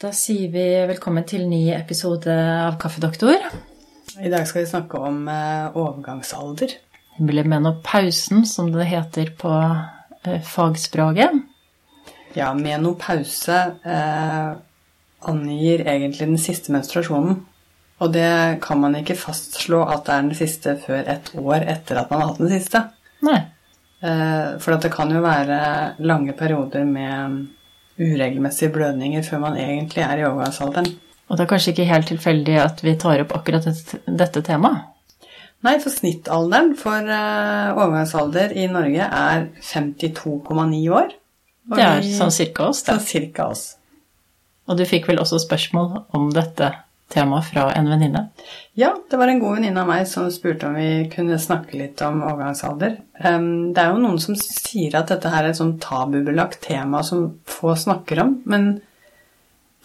Da sier vi velkommen til ny episode av Kaffedoktor. I dag skal vi snakke om eh, overgangsalder. Menopausen, som det heter på eh, fagspråket. Ja, menopause eh, angir egentlig den siste menstruasjonen. Og det kan man ikke fastslå at det er den siste før et år etter at man har hatt den siste. Nei. Eh, for det kan jo være lange perioder med uregelmessige blødninger før man egentlig er i overgangsalderen. Og det er kanskje ikke helt tilfeldig at vi tar opp akkurat dette, temaet? Nei, for snittalderen for uh, overgangsalder i Norge er 52,9 år. det er sånn cirka oss, det. Sånn cirka oss. Og du fikk vel også spørsmål om dette tema fra en venninne? Ja, det var en god venninne av meg som spurte om vi kunne snakke litt om overgangsalder. Det er jo noen som sier at dette her er et sånn tabubelagt tema som få snakker om, men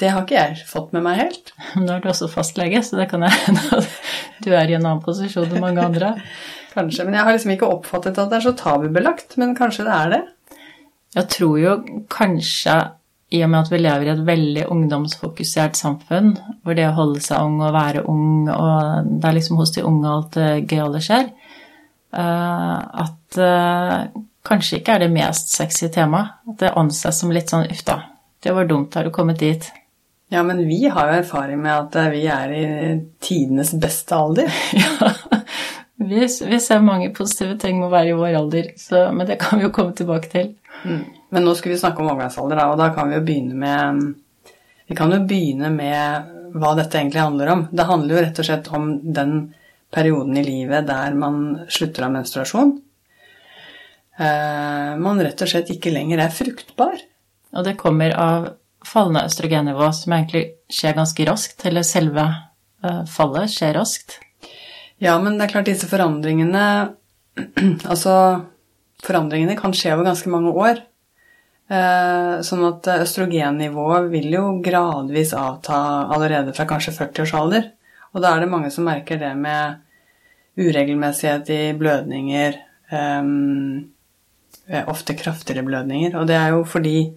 det har ikke jeg fått med meg helt. Nå er du også fastlege, så det kan jeg hende at du er i en annen posisjon enn mange andre. Kanskje, men jeg har liksom ikke oppfattet at det er så tabubelagt, men kanskje det er det? Jeg tror jo kanskje i og med at vi lever i et veldig ungdomsfokusert samfunn, hvor det å holde seg ung og være ung, og det er liksom hos de unge alt det gøyale skjer, eh, at eh, kanskje ikke er det mest sexy temaet. At det anses som litt sånn uff da, det var dumt, har du kommet dit? Ja, men vi har jo erfaring med at eh, vi er i tidenes beste alder. ja, vi, vi, ser mange positive ting med å være i vår alder, så, men det kan vi jo komme tilbake til. Mm. Men nå skal vi snakke om overgangsalder, og da kan vi jo begynne med Vi kan jo begynne med hva dette egentlig handler om. Det handler jo rett og slett om den perioden i livet der man slutter av menstruasjon. Eh, man rett og slett ikke lenger er fruktbar. Og det kommer av fallende østrogennivå, som egentlig skjer ganske raskt, eller selve eh, fallet skjer raskt. Ja, men det er klart disse forandringene Altså, forandringene kan skje over ganske mange år. Eh, sånn at østrogennivået vil jo gradvis avta allerede fra kanskje 40-årsalder. Og da er det mange som merker det med uregelmessighet i blødninger, um, ofte kraftigere blødninger. Og det er jo fordi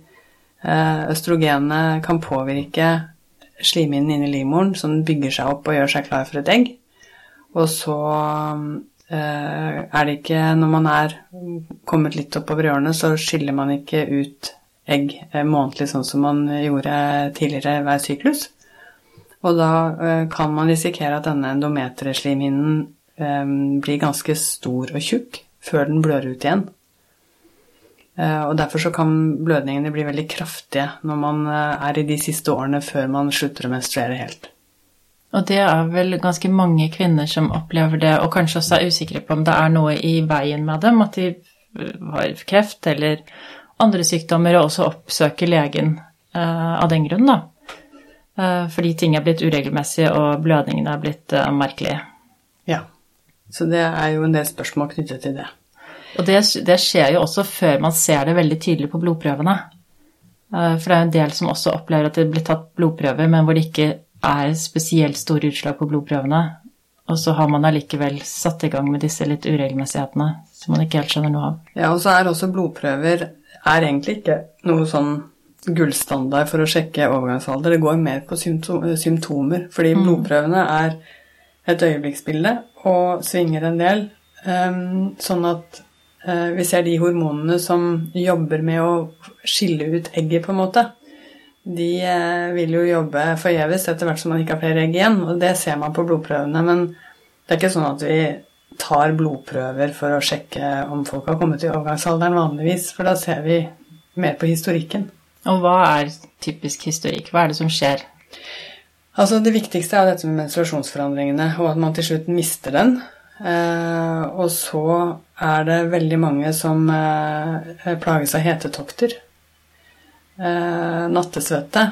østrogenet kan påvirke slimhinnen inni livmoren, som bygger seg opp og gjør seg klar for et egg. Og så Eh, er det ikke Når man er kommet litt oppover i årene, så skiller man ikke ut egg eh, månedlig sånn som man gjorde tidligere hver syklus. Og da eh, kan man risikere at denne endometreslimhinnen blir ganske stor og tjukk før den blør ut igjen. Og derfor så kan blødningene bli veldig kraftige når man er i de siste årene før man slutter å menstruere helt. Og det er vel ganske mange kvinner som opplever det, og kanskje også er usikre på om det er noe i veien med dem, at de har kreft eller andre sykdommer, og også oppsøker legen uh, av den grunn, da. Uh, fordi ting er blitt uregelmessige, og blødningene er blitt uh, merkelige. Ja. Så det er jo en del spørsmål knyttet til det. Og det, det skjer jo også før man ser det veldig tydelig på blodprøvene. For det er en del som også opplever at det blir tatt blodprøver, men hvor det ikke er spesielt store utslag på blodprøvene, og så har man allikevel satt i gang med disse litt uregelmessighetene som man ikke helt skjønner noe av. Ja, og så er også blodprøver er egentlig ikke noe sånn gullstandard for å sjekke overgangsalder. Det går mer på symptomer, fordi mm. blodprøvene er et øyeblikksbilde og svinger en del. Um, sånn at uh, vi ser de hormonene som jobber med å skille ut egget, på en måte de eh, vil jo jobbe forgjeves etter hvert som man ikke har flere egg igjen. Og det ser man på blodprøvene. Men det er ikke sånn at vi tar blodprøver for å sjekke om folk har kommet i overgangsalderen vanligvis, for da ser vi mer på historikken. Og hva er typisk historikk? Hva er det som skjer? Altså Det viktigste er dette med menstruasjonsforandringene, og at man til slutt mister den. Eh, og så er det veldig mange som eh, plages av hetetokter eh, nattesvette.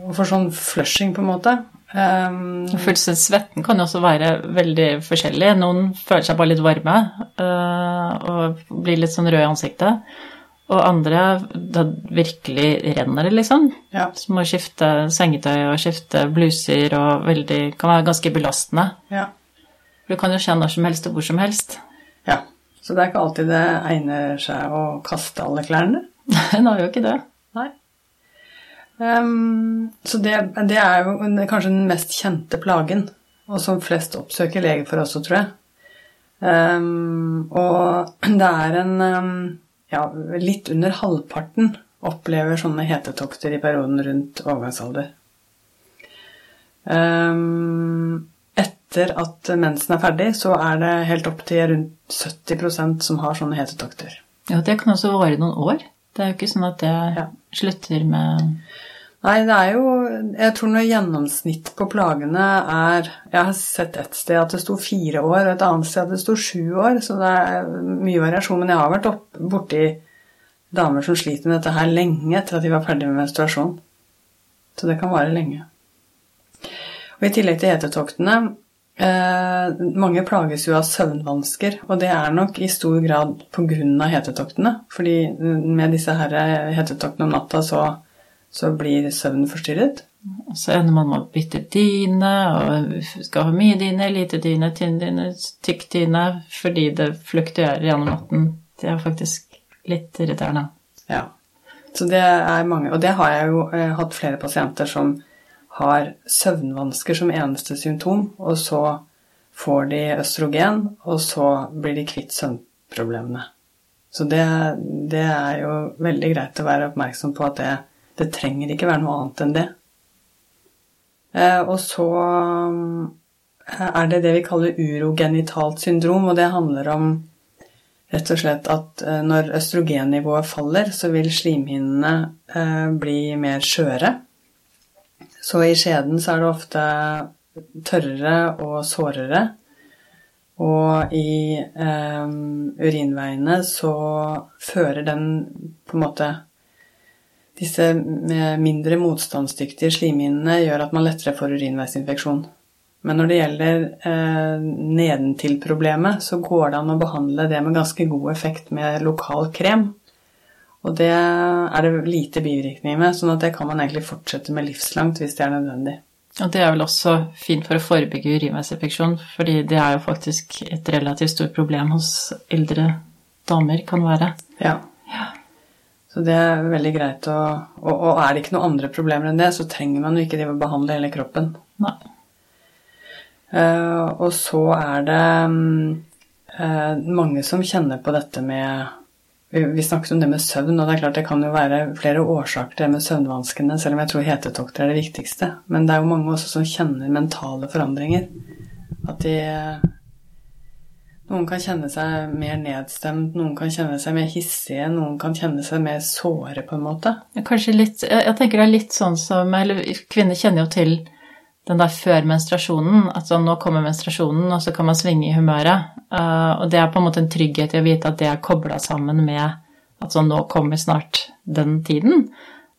Og får sånn flushing, på en måte. Um, Svetten kan jo også være veldig forskjellig. Noen føler seg bare litt varme uh, og blir litt sånn rød i ansiktet. Og andre da virkelig renner det, liksom. Ja. Som å skifte sengetøy og skifte bluser og veldig Kan være ganske belastende. Ja. For du kan jo kjenne når som helst og hvor som helst. Ja. Så det er ikke alltid det egner seg å kaste alle klærne? Nei, det er jo ikke det. Um, så det, det, er jo kanskje den mest kjente plagen, og som flest oppsøker lege for også, tror jeg. Um, og det er en um, ja, litt under halvparten opplever sånne hetetokter i perioden rundt overgangsalder. Etter at mensen er ferdig, så er det helt opp til rundt 70% som har sånne hetetokter. Ja, Det kan også vare noen år. Det er jo ikke sånn at det ja. slutter med Nei, det er jo Jeg tror når gjennomsnitt på plagene er Jeg har sett et sted at det sto fire år, og et annet sted at det sto sju år, så det er mye variasjon. Men jeg har vært opp, borti damer som sliter med dette her lenge etter at de var ferdig med menstruasjon. Så det kan vare lenge. Og I tillegg til hetetoktene eh, Mange plages jo av søvnvansker, og det er nok i stor grad pga. hetetoktene. fordi med disse her hetetoktene om natta så så blir søvnen forstyrret. Og så ender man med å bytte dyne, og skal ha mye dyne, lite dyne, tynn dyne, tykk dyne, fordi det fluktuerer gjennom natten. Det er faktisk litt irriterende. Ja. Så det er mange Og det har jeg jo eh, hatt flere pasienter som har søvnvansker som eneste symptom, og så får de østrogen, og så blir de kvitt søvnproblemene. Så det, det er jo veldig greit å være oppmerksom på at det det trenger ikke være noe annet enn det. Eh, og så eh, er det det vi kaller urogenitalt syndrom, og det handler om rett og slett at eh, når østrogennivået faller, så vil slimhinnene bli mer skjøre. Så i skjeden så er det ofte tørrere og sårere. Og i eh, urinveiene så fører den på en måte disse mindre motstandsdyktige slimhinnene gjør at man lettere får urinveisinfeksjon. Men når det gjelder eh, nedentil-problemet, så går det an å behandle det med ganske god effekt med lokal krem. Og det er det lite bivirkninger med, sånn at det kan man egentlig fortsette med livslangt hvis det er nødvendig. Og det er vel også fint for å forebygge urinveisinfeksjon, fordi det er jo faktisk et relativt stort problem hos eldre damer, kan være. Ja. ja. Så det er veldig greit å og, og, er det ikke noen andre problemer enn det, så trenger man jo ikke å behandle hele kroppen. Nei. Uh, og så er det uh, mange som kjenner på dette med vi, vi, snakket om det med søvn, og det er klart det kan jo være flere årsaker til det med søvnvanskene, selv om jeg tror hetetokter er det viktigste. Men det er jo mange også som kjenner mentale forandringer. At de noen kan kjenne seg mer nedstemt, noen kan kjenne seg mer hissige, noen kan kjenne seg mer såre, på en måte. Kanskje litt Jeg tenker det er litt sånn som Eller kvinner kjenner jo til den der før menstruasjonen. At sånn, nå kommer menstruasjonen, og så kan man svinge i humøret. Uh, og det er på en måte en trygghet i å vite at det er kobla sammen med at sånn, nå kommer snart den tiden.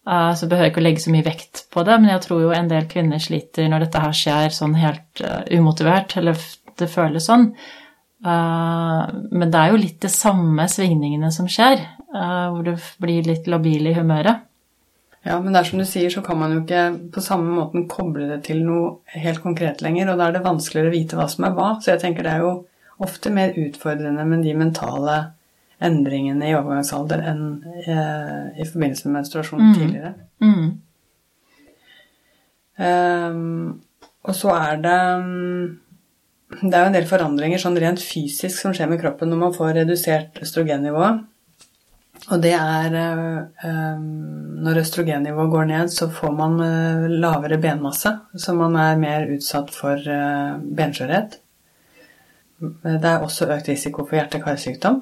Uh, så behøver jeg ikke å legge så mye vekt på det, men jeg tror jo en del kvinner sliter når dette her skjer sånn helt uh, umotivert, eller det føles sånn. Uh, men det er jo litt de samme svingningene som skjer, uh, hvor du blir litt labil i humøret. Ja, men det er som du sier, så kan man jo ikke på samme måten koble det til noe helt konkret lenger, og da er det vanskeligere å vite hva som er hva. Så jeg tenker det er jo ofte mer utfordrende med de mentale endringene i overgangsalder enn uh, i forbindelse med menstruasjon mm. tidligere. Mm. Um, og så er det um, det er jo en del forandringer sånn rent fysisk som skjer med kroppen når man får redusert østrogennivå. Og det er øh, Når østrogennivået går ned, så får man øh, lavere benmasse, så man er mer utsatt for øh, benskjørhet. Det er også økt risiko for hjerte-karsykdom.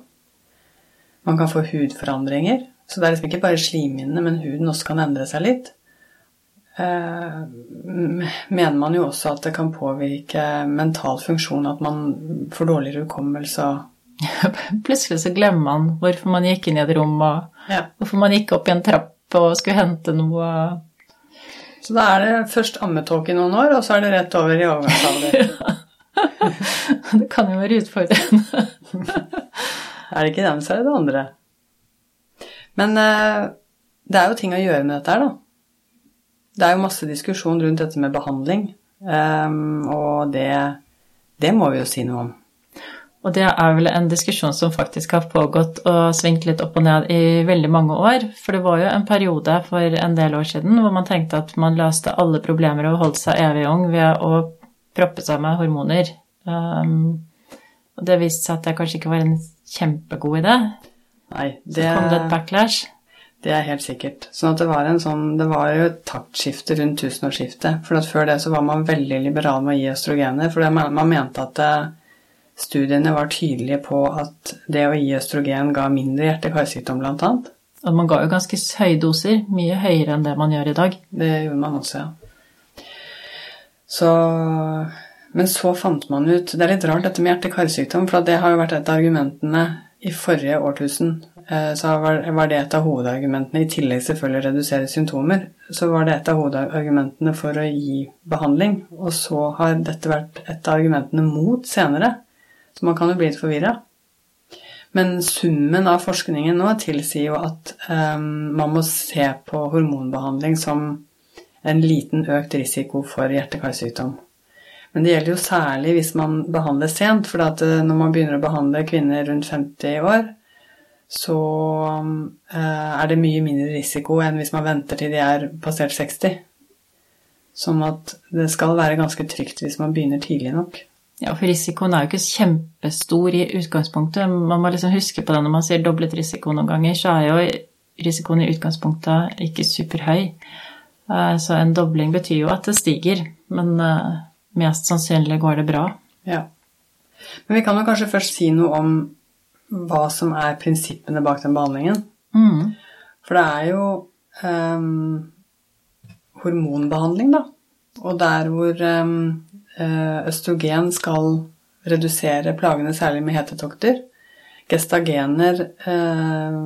Man kan få hudforandringer. Så det er liksom ikke bare slimhinnene, men huden også kan endre seg litt. Eh, mener man jo også at det kan påvirke mental funksjon, at man får dårligere hukommelse og Plutselig så glemmer man hvorfor man gikk inn i et rom, og ja. hvorfor man gikk opp i en trapp og skulle hente noe. Så da er det først ammetåke i noen år, og så er det rett over i overgangsalder. det kan jo være utfordrende. er det ikke den, så er det det andre. Men uh, det er jo ting å gjøre med dette her, da. Det er jo masse diskusjon rundt dette med behandling, um, og det, det, må vi jo si noe om. Og det er vel en diskusjon som faktisk har pågått og svingt litt opp og ned i veldig mange år. For det var jo en periode for en del år siden hvor man tenkte at man løste alle problemer og holdt seg evig ung ved å proppe seg med hormoner. Um, og det viste seg at det kanskje ikke var en kjempegod idé. Nei, Så kom det et backlash. Det er helt sikkert. Sånn at det var en sånn Det var jo et taktskifte rundt tusenårsskiftet. For at før det så var man veldig liberal med å gi østrogener. For det, man, man mente at eh, studiene var tydelige på at det å gi østrogen ga mindre hjerte-karsykdom, blant annet. Og man ga jo ganske høye doser, mye høyere enn det man gjør i dag. Det gjorde man også, ja. Så Men så fant man ut Det er litt rart dette med hjerte-karsykdom, for at det har jo vært et av argumentene i forrige årtusen. Eh, Så var det et av hovedargumentene, i tillegg selvfølgelig redusere symptomer, så var det et av hovedargumentene for å gi behandling. Og så har dette vært et av argumentene mot senere. Så man kan jo bli litt forvirra. Men summen av forskningen nå tilsier jo at um, man må se på hormonbehandling som en liten økt risiko for hjerte-karsykdom. Men det gjelder jo særlig hvis man behandler sent, for eh, når man begynner å behandle kvinner rundt 50 år, så eh, er det mye mindre risiko enn hvis man venter til de er passert 60. Sånn at det skal være ganske trygt hvis man begynner tidlig nok. Ja, for risikoen er jo ikke kjempestor i utgangspunktet. Man må liksom huske på det når man sier doblet risiko noen ganger, så er jo risikoen i utgangspunktet ikke superhøy. Eh, Så en dobling betyr jo at det stiger, men eh, mest sannsynlig går det bra. Ja. Men vi kan jo kanskje først si noe om hva som er prinsippene bak den behandlingen. Mm. For det er jo um, hormonbehandling, da. Og der hvor eh, østrogen skal redusere plagene, særlig med hetetokter. Gestagener eh,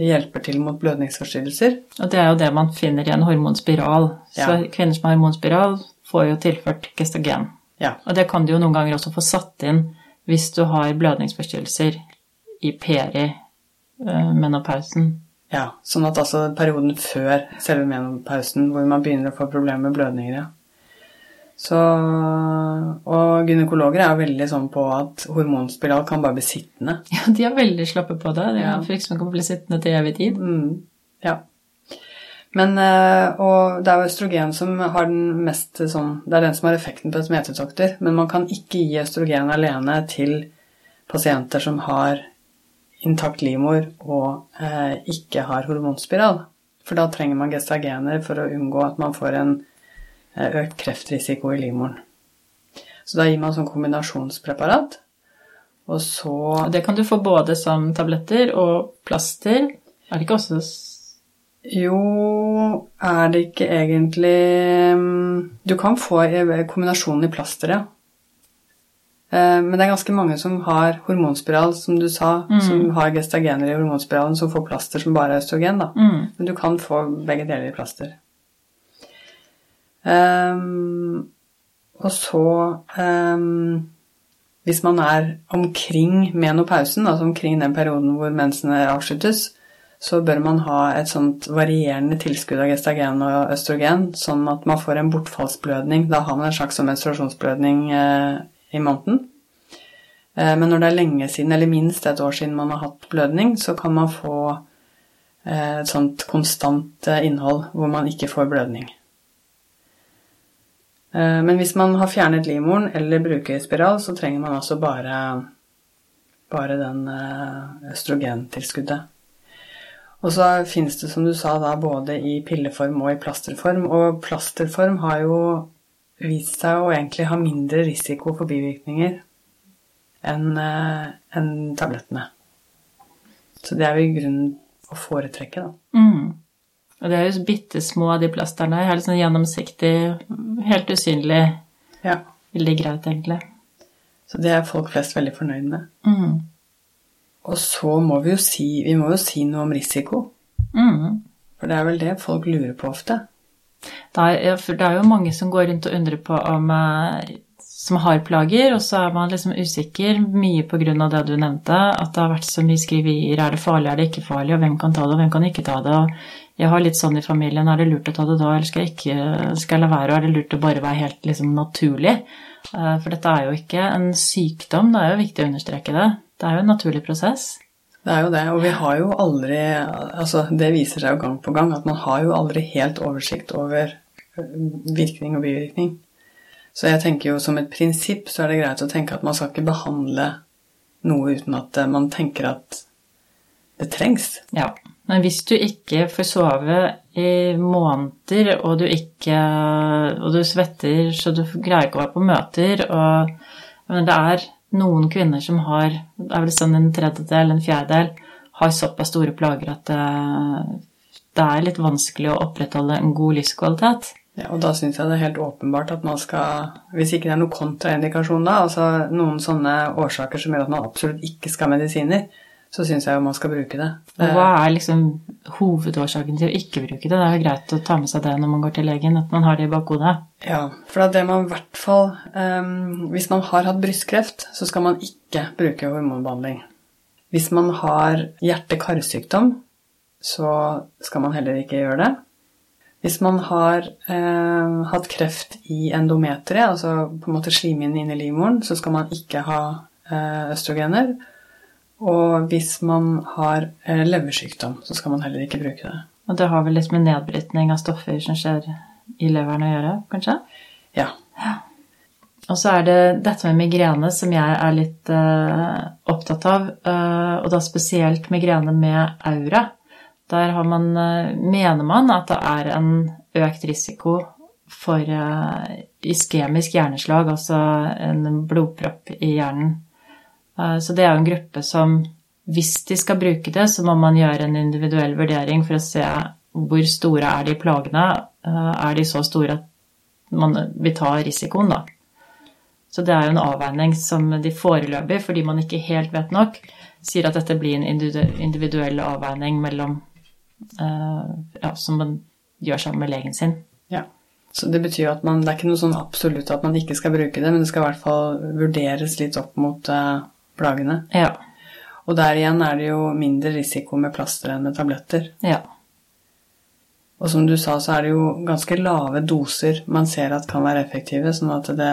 hjelper til mot blødningsforstyrrelser. Og det er jo det man finner i en hormonspiral. Så kvinner som har hormonspiral, får jo tilført gestagen. Ja. Og det kan du jo noen ganger også få satt inn hvis du har blødningsforstyrrelser i peri-menopausen. ja. Sånn at altså perioden før selve menopausen, hvor man begynner å få problemer med blødninger, ja. Så, og gynekologer er veldig sånn på at hormonspiral kan bare bli sittende. Ja, de er veldig slappe på det. De Ja. har frykt som kan bli sittende til evig tid. Mm, ja. Men, eh, og det er jo østrogen som har den mest sånn Det er den som har effekten på et smetetokter. Men man kan ikke gi østrogen alene til pasienter som har intakt livmor og eh, ikke har hormonspiral. For da trenger man gestagener for å unngå at man får en eh, økt kreftrisiko i livmoren. Så da gir man sånn kombinasjonspreparat. Og så det kan du få både som tabletter og plaster. Er det ikke også Jo, er det ikke egentlig mm, Du kan få kombinasjonen i plaster, ja. Eh, Men det er ganske mange som har hormonspiral, som du sa, som har gestagener i hormonspiralen, som får plaster som bare er østrogen, da. mm. Men du kan få begge deler i plaster. Um, og så um, Hvis man er omkring menopausen, altså omkring den perioden hvor mensene avsluttes, så bør man ha et sånt varierende tilskudd av gestagen og østrogen, sånn at man får en bortfallsblødning. Da har man en slags sånn menstruasjonsblødning eh, i måneden. Eh, men når det er lenge siden, eller minst et år siden man har hatt blødning, så kan man få eh, et sånt konstant eh, innhold hvor man ikke får blødning. Men hvis man har fjernet livmoren eller bruker spiral, så trenger man altså bare, bare den østrogentilskuddet. Og så finnes det, som du sa, da både i pilleform og i plasterform. Og plasterform har jo vist seg å egentlig ha mindre risiko for bivirkninger enn en tablettene. Så det er jo i grunnen å foretrekke, da. Mm. Og det er jo bitte små, de plasterne. Helt sånn gjennomsiktig, helt usynlig. Ja. Veldig greit, egentlig. Så det er folk flest veldig fornøyd med. Mm. Og så må vi jo si, vi må jo si noe om risiko. Mm. For det er vel det folk lurer på ofte. Er, ja, for det er jo mange som går rundt og undrer på om eh, som har plager, og så er man liksom usikker, mye av det du nevnte, at det har vært så mye skriverier, er det farlig, er det ikke farlig, og hvem kan ta det, og hvem kan ikke ta det, og jeg har litt sånn i familien, er det lurt å ta det da, eller skal jeg ikke, skal jeg la være, og er det lurt å bare være helt liksom naturlig? Eh, for dette er jo ikke en sykdom, det er jo viktig å understreke det. Det er jo en naturlig prosess. Det er jo det, og vi har jo aldri Altså, det viser seg jo gang på gang at man har jo aldri helt oversikt over virkning og bivirkning. Så jeg tenker jo som et prinsipp så er det greit å tenke at man skal ikke behandle noe uten at eh, man tenker at det trengs. Ja, men hvis du ikke får sove i måneder, og du ikke Og du svetter så du greier ikke å være på møter, og men det er noen kvinner som har Det er vel sånn en tredjedel, en fjerdedel, har såpass store plager at det, det er litt vanskelig å opprettholde en god livskvalitet. Ja, og da syns jeg det er helt åpenbart at man skal Hvis ikke det er noen kontraindikasjon da, altså noen sånne årsaker som gjør at man absolutt ikke skal ha medisiner, så syns jeg jo man skal bruke det. Og hva er liksom hovedårsaken til å ikke bruke det? Det er jo greit å ta med seg det når man går til legen, at man har det i bakhodet. Ja, for det man i hvert fall um, Hvis man har hatt brystkreft, så skal man ikke bruke hormonbehandling. Hvis man har hjerte-karsykdom, så skal man heller ikke gjøre det. Hvis man har eh, hatt kreft i endometeret, altså på en måte slimhinnen inni livmoren, så skal man ikke ha eh, østrogener. Og hvis man har eh, leversykdom, så skal man heller ikke bruke det. Og det har vel litt med nedbrytning av stoffer som skjer i leveren å gjøre, kanskje? Ja. ja. Og så er det dette med migrene som jeg er litt uh, opptatt av, uh, og da spesielt migrene med aura. Der man, uh, mener man at det er en økt risiko for iskemisk hjerneslag, altså en blodpropp i hjernen. Eh, så det er jo en gruppe som hvis de skal bruke det, så må man gjøre en individuell vurdering for å se hvor store er de plagene. Er de så store at man vil ta risikoen, da? Så det er jo en avveining som de foreløpig, fordi man ikke helt vet nok, sier at dette blir en individuell avveining mellom Eh, ja, som man gjør sammen med legen sin. Ja. Så det betyr at man, det er ikke noe sånn absolutt at man ikke skal bruke det, men det skal i hvert fall vurderes litt opp mot uh, plagene. Ja. Og der igjen er det jo mindre risiko med plaster enn med tabletter. Ja. Og som du sa, så er det jo ganske lave doser man ser at kan være effektive, sånn at det,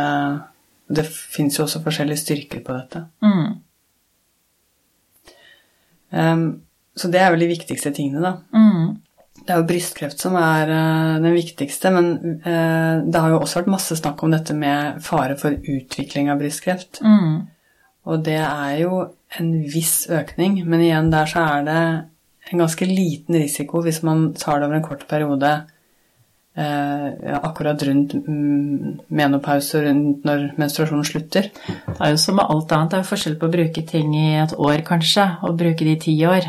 det fins jo også forskjellige styrker på dette. Mm. Um, så det er vel de viktigste tingene, da. Mm. Det er jo brystkreft som er uh, den viktigste, men uh, det har jo også vært masse snakk om dette med fare for utvikling av brystkreft. Mm. Og det er jo en viss økning, men igjen der så er det en ganske liten risiko hvis man tar det over en kort periode eh, akkurat rundt mm, menopause, rundt når menstruasjonen slutter. Det er jo som med alt annet, det er jo forskjell på å bruke ting i et år, kanskje, og bruke det i ti år.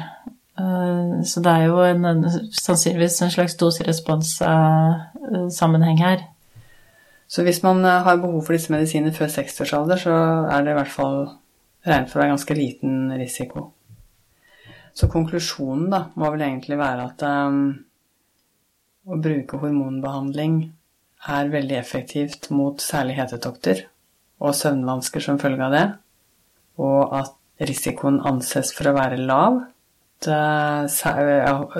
Eh, så det er jo en, sannsynligvis en slags doserespons-sammenheng eh, her. Så hvis man eh, har behov for disse medisinene før 60-årsalder, så er det i hvert fall regnet for å være ganske liten risiko. Så konklusjonen da, må vel egentlig være at um, å bruke hormonbehandling er veldig effektivt mot særlig hetetokter og søvnvansker som følge av det, og at risikoen anses for å være lav Eh,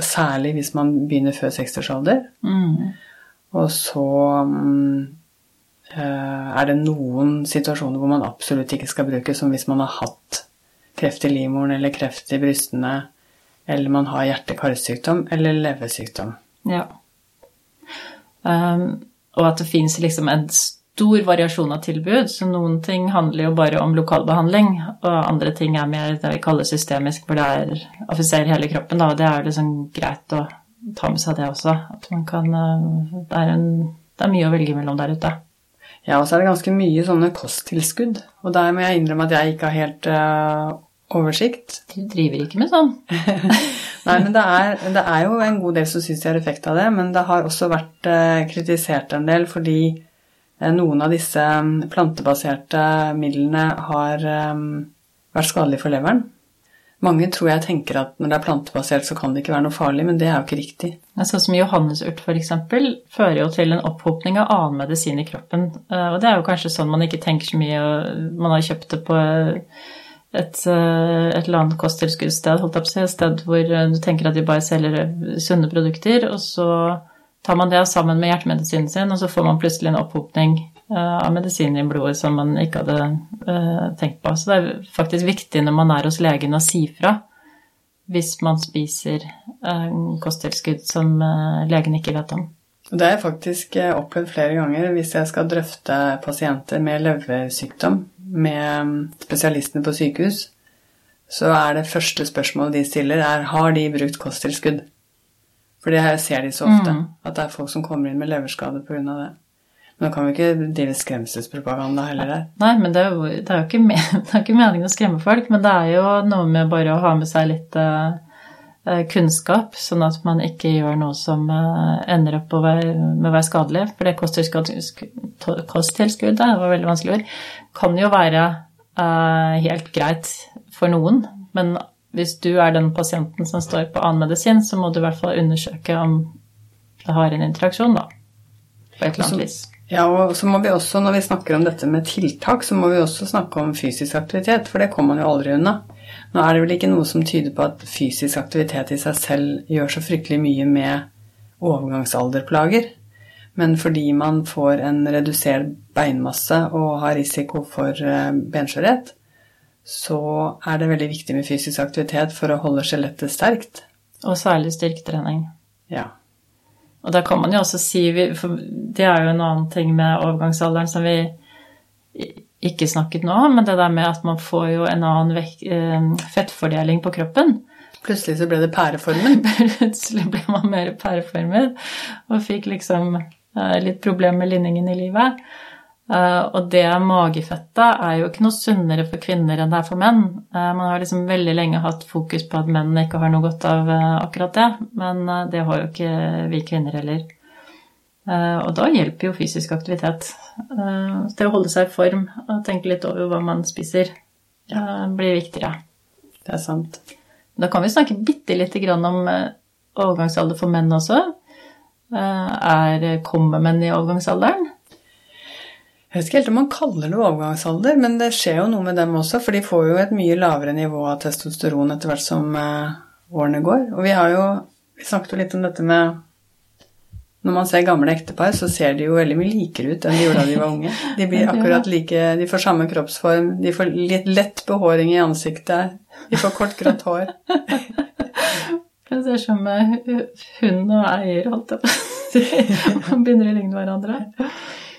særlig hvis man begynner før 60-årsalder. Mm. Og så um, er det noen situasjoner hvor man absolutt ikke skal bruke, som hvis man har hatt kreft i livmoren eller kreft i brystene, eller man har hjerte-karsykdom eller leversykdom. Ja. Um, og at det fins liksom en stor variasjon av tilbud, så noen ting handler jo bare om lokalbehandling, og andre ting er mer det vi kaller systemisk, hvor det er affiserer hele kroppen, da, og det er liksom greit å ta med seg det også. At man kan eh, det er, en, det er mye å velge mellom der ute. Ja, og så er det ganske mye sånne kosttilskudd, og der må jeg innrømme at jeg ikke har helt uh, oversikt. Du driver ikke med sånn? Nei, men det er, det er, jo en god del som syns de har effekt av det, men det har også vært uh, kritisert en del fordi uh, noen av disse mm, plantebaserte midlene har um, vært skadelige for leveren. Mange tror jeg tenker at når det er plantebasert, så kan det ikke være noe farlig, men det er jo ikke riktig. Sånn som johannesurt f.eks. fører jo til en opphopning av annen medisin i kroppen. Og det er jo kanskje sånn man ikke tenker så mye, og man har kjøpt det på et, et eller annet kosttilskuddssted, holdt jeg på å si, et sted hvor du tenker at de bare selger sunne produkter, og så tar man det sammen med hjertemedisinen sin, og så får man plutselig en opphopning Eh, av medisiner i blodet som man ikke hadde uh, tenkt på. Så det er faktisk viktig når man er hos legen å si fra hvis man spiser uh, kosttilskudd som legen ikke vet om. Det har jeg faktisk opplevd flere ganger hvis jeg skal drøfte pasienter med leversykdom med mm, spesialistene på sykehus. Så er det første spørsmålet de stiller, er har de brukt kosttilskudd. For det ser de så ofte, mm. at det er folk som kommer inn med leverskade pga. det. Nå kan vi ikke drive skremselspropaganda heller her. Nei, men det er jo, det er jo ikke, det er ikke, meningen å skremme folk, men det er jo noe med bare å ha med seg litt uh, kunnskap, sånn at man ikke gjør noe som uh, ender opp være, med å være skadelig. For det kosttilskuddet, det var veldig vanskelig ord, kan jo være uh, helt greit for noen, men hvis du er den pasienten som står på annen medisin, så må du i hvert fall undersøke om det har en interaksjon, da. På et eller annet vis. Ja, og så må vi også, når vi snakker om dette med tiltak, så må vi også snakke om fysisk aktivitet, for det kommer man jo aldri unna. Nå er det vel ikke noe som tyder på at fysisk aktivitet i seg selv gjør så fryktelig mye med overgangsalderplager, men fordi man får en redusert beinmasse og har risiko for eh, benskjørhet, så er det veldig viktig med fysisk aktivitet for å holde skjelettet sterkt. Og særlig styrketrening. Ja. Og da kan man jo også si For det er jo en annen ting med overgangsalderen som vi ikke snakket nå om, men det der med at man får jo en annen eh, fettfordeling på kroppen. Plutselig så ble det pæreformen. Plutselig ble man mer pæreformet og fikk liksom eh, litt problemer med linningen i livet. Uh, og det magefettet er jo ikke noe sunnere for kvinner enn det er for menn. Uh, man har liksom veldig lenge hatt fokus på at menn ikke har noe godt av uh, akkurat det, men det har jo ikke vi kvinner heller. og da hjelper jo fysisk aktivitet til å holde seg i form og tenke litt over hva man spiser. blir viktigere. Det er sant. Da kan vi snakke bitte lite grann om overgangsalder for menn også. er, kommer menn i overgangsalderen? Jeg vet ikke helt om man kaller det overgangsalder, men det skjer jo noe med dem også, for de får jo et mye lavere nivå av testosteron etter hvert som eh, årene går. Og vi har jo Vi snakket jo litt om dette med Når man ser gamle ektepar, så ser de jo veldig mye likere ut enn de gjorde da de var unge. De blir akkurat like De får samme kroppsform, de får litt lett behåring i ansiktet, de får kort, grått hår. Det ser ut som hund og eier, holdt jeg på å si. Man begynner å ligne hverandre.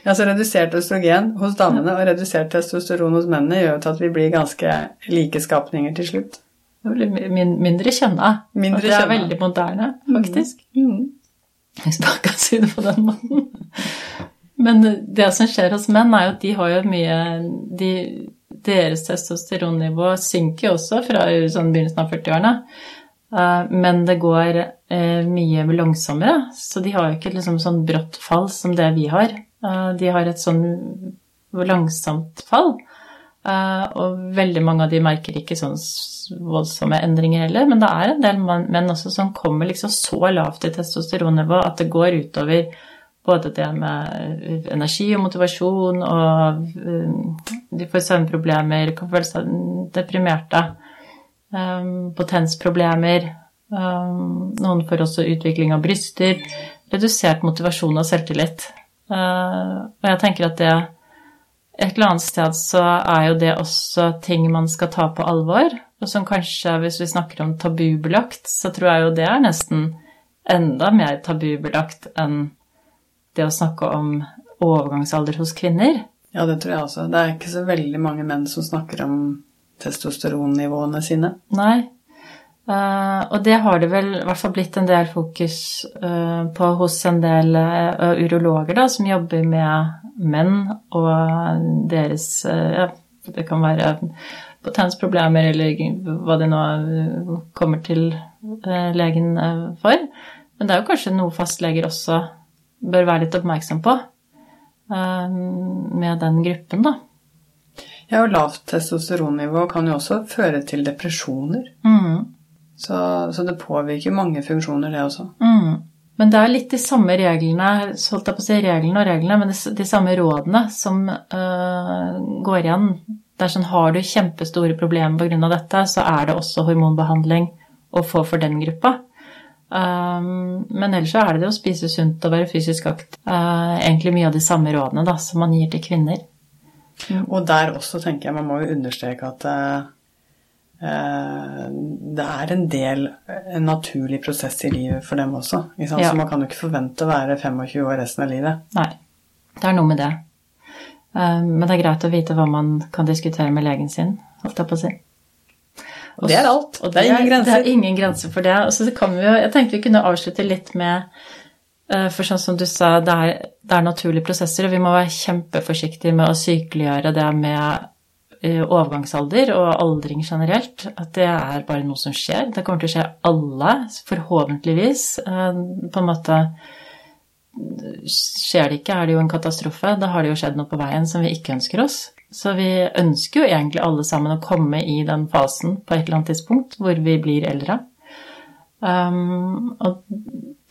Altså redusert østrogen hos damene og redusert testosteron hos mennene gjør jo at vi blir ganske like skapninger til slutt. Det blir mindre kjønna. Mindre det er kjønna. veldig moderne, mm. faktisk. Mm. Hvis man kan si det på den måten. Men det som skjer hos menn, er jo at de har jo mye de, Deres testosteronnivå synker jo også fra sånn begynnelsen av 40-årene. Eh, men det går eh, mye langsommere, så de har jo ikke liksom sånn brått fall som det vi har. Eh, de har et sånn langsomt fall. Eh, og veldig mange av de merker ikke sånn voldsomme endringer heller, men det er en del menn også som kommer liksom så lavt i testosteronnivå at det går utover både det med energi og motivasjon, og eh, de får søvnproblemer, kan føle seg deprimerte, potensproblemer. Noen får også utvikling av bryster, redusert motivasjon og selvtillit. Eh, og jeg tenker at det Et eller annet sted så er jo det også ting man skal ta på alvor. Og som kanskje, hvis vi snakker om tabubelagt, så tror jeg jo det er nesten enda mer tabubelagt enn det å snakke om overgangsalder hos kvinner. Ja, det tror jeg også. Det er ikke så veldig mange menn som snakker om testosteronnivåene sine. Nei, Uh, og det har det vel i hvert fall blitt en del fokus uh, på hos en del uh, urologer da, som jobber med menn og deres ja, Det kan være potensproblemer eller hva det nå kommer til legen for. Men det er jo kanskje noe fastleger også bør være litt oppmerksom på med den gruppen, da. Ja, og lavt testosteronnivå kan jo også føre til depresjoner. Mm. Så, så det påvirker mange funksjoner, det også. Mm. Men det er litt de samme reglene, så holdt jeg på å si reglene og reglene, men de, de samme rådene som øh, går igjen. Det er sånn, Har du kjempestore problemer pga. dette, så er det også hormonbehandling å få for den gruppa. Um, men ellers så er det det å spise sunt og være fysisk aktiv. Uh, egentlig mye av de samme rådene da, som man gir til kvinner. Og der også tenker jeg man må jo understreke at uh, det er en del, en naturlig prosess i livet for dem også. Ja. Så man kan jo ikke forvente å være 25 år resten av livet. Nei, det er noe med det. Uh, men det er greit å vite hva man kan diskutere med legen sin, holdt jeg på å si. Og det er alt. Og det er ingen grenser. Det er ingen grenser for det. Og så kan vi jo, jeg tenkte vi kunne avslutte litt med For sånn som du sa, det er, det er naturlige prosesser, og vi må være kjempeforsiktige med å sykeliggjøre det med overgangsalder og aldring generelt. At det er bare noe som skjer. Det kommer til å skje alle, forhåpentligvis. På en måte Skjer det ikke, er det jo en katastrofe. Da har det jo skjedd noe på veien som vi ikke ønsker oss. Så vi ønsker jo egentlig alle sammen å komme i den fasen på et eller annet tidspunkt hvor vi blir eldre. Um, og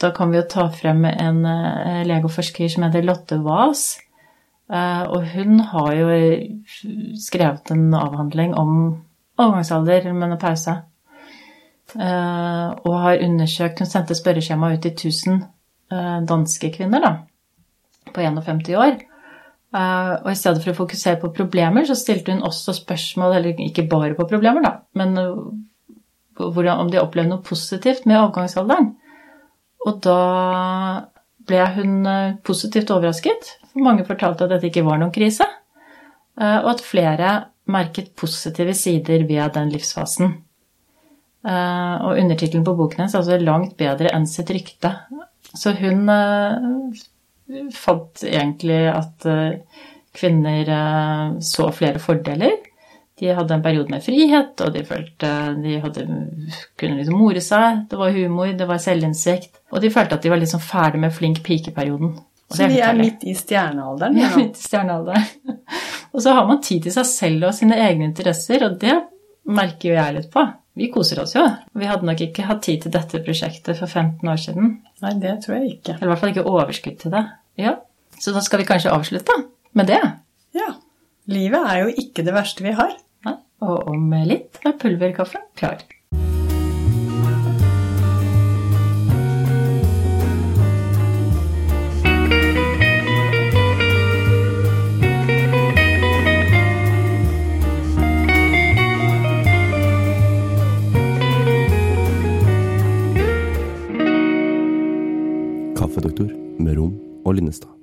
da kan vi jo ta frem en uh, legeforsker som heter Lotte Waas. Uh, og hun har jo skrevet en avhandling om overgangsalder, menopause. Uh, og har undersøkt Hun sendte spørreskjema ut til 1000 danske kvinner da, på 51 år. Og i stedet for å fokusere på problemer, så stilte hun også spørsmål, eller ikke bare på problemer, da, men om de opplevde noe positivt med overgangsalderen. Og da ble hun uh, positivt overrasket. Mange fortalte at dette ikke var noen krise, og at flere merket positive sider ved den livsfasen. og undertittelen på boken hennes er altså 'Langt bedre enn sitt rykte'. Så hun fant egentlig at eh, kvinner eh, så flere fordeler. De hadde en periode med frihet, og de følte de hadde, kunne liksom more seg. Det var humor, det var selvinnsikt. Og de følte at de var liksom ferdig med flink pike-perioden. Så de er midt i stjernealderen? Ja, midt i stjernealderen. og så har man tid til seg selv og sine egne interesser, og det merker jo jeg litt på. Vi koser oss jo. Vi hadde nok ikke hatt tid til dette prosjektet for 15 år siden. Nei, det tror jeg ikke. Eller i hvert fall ikke overskudd til det. Ja, Så da skal vi kanskje avslutte med det? Ja. Livet er jo ikke det verste vi har. Og om litt er pulverkaffen klar. Kaffedoktor med rom og Linnestad.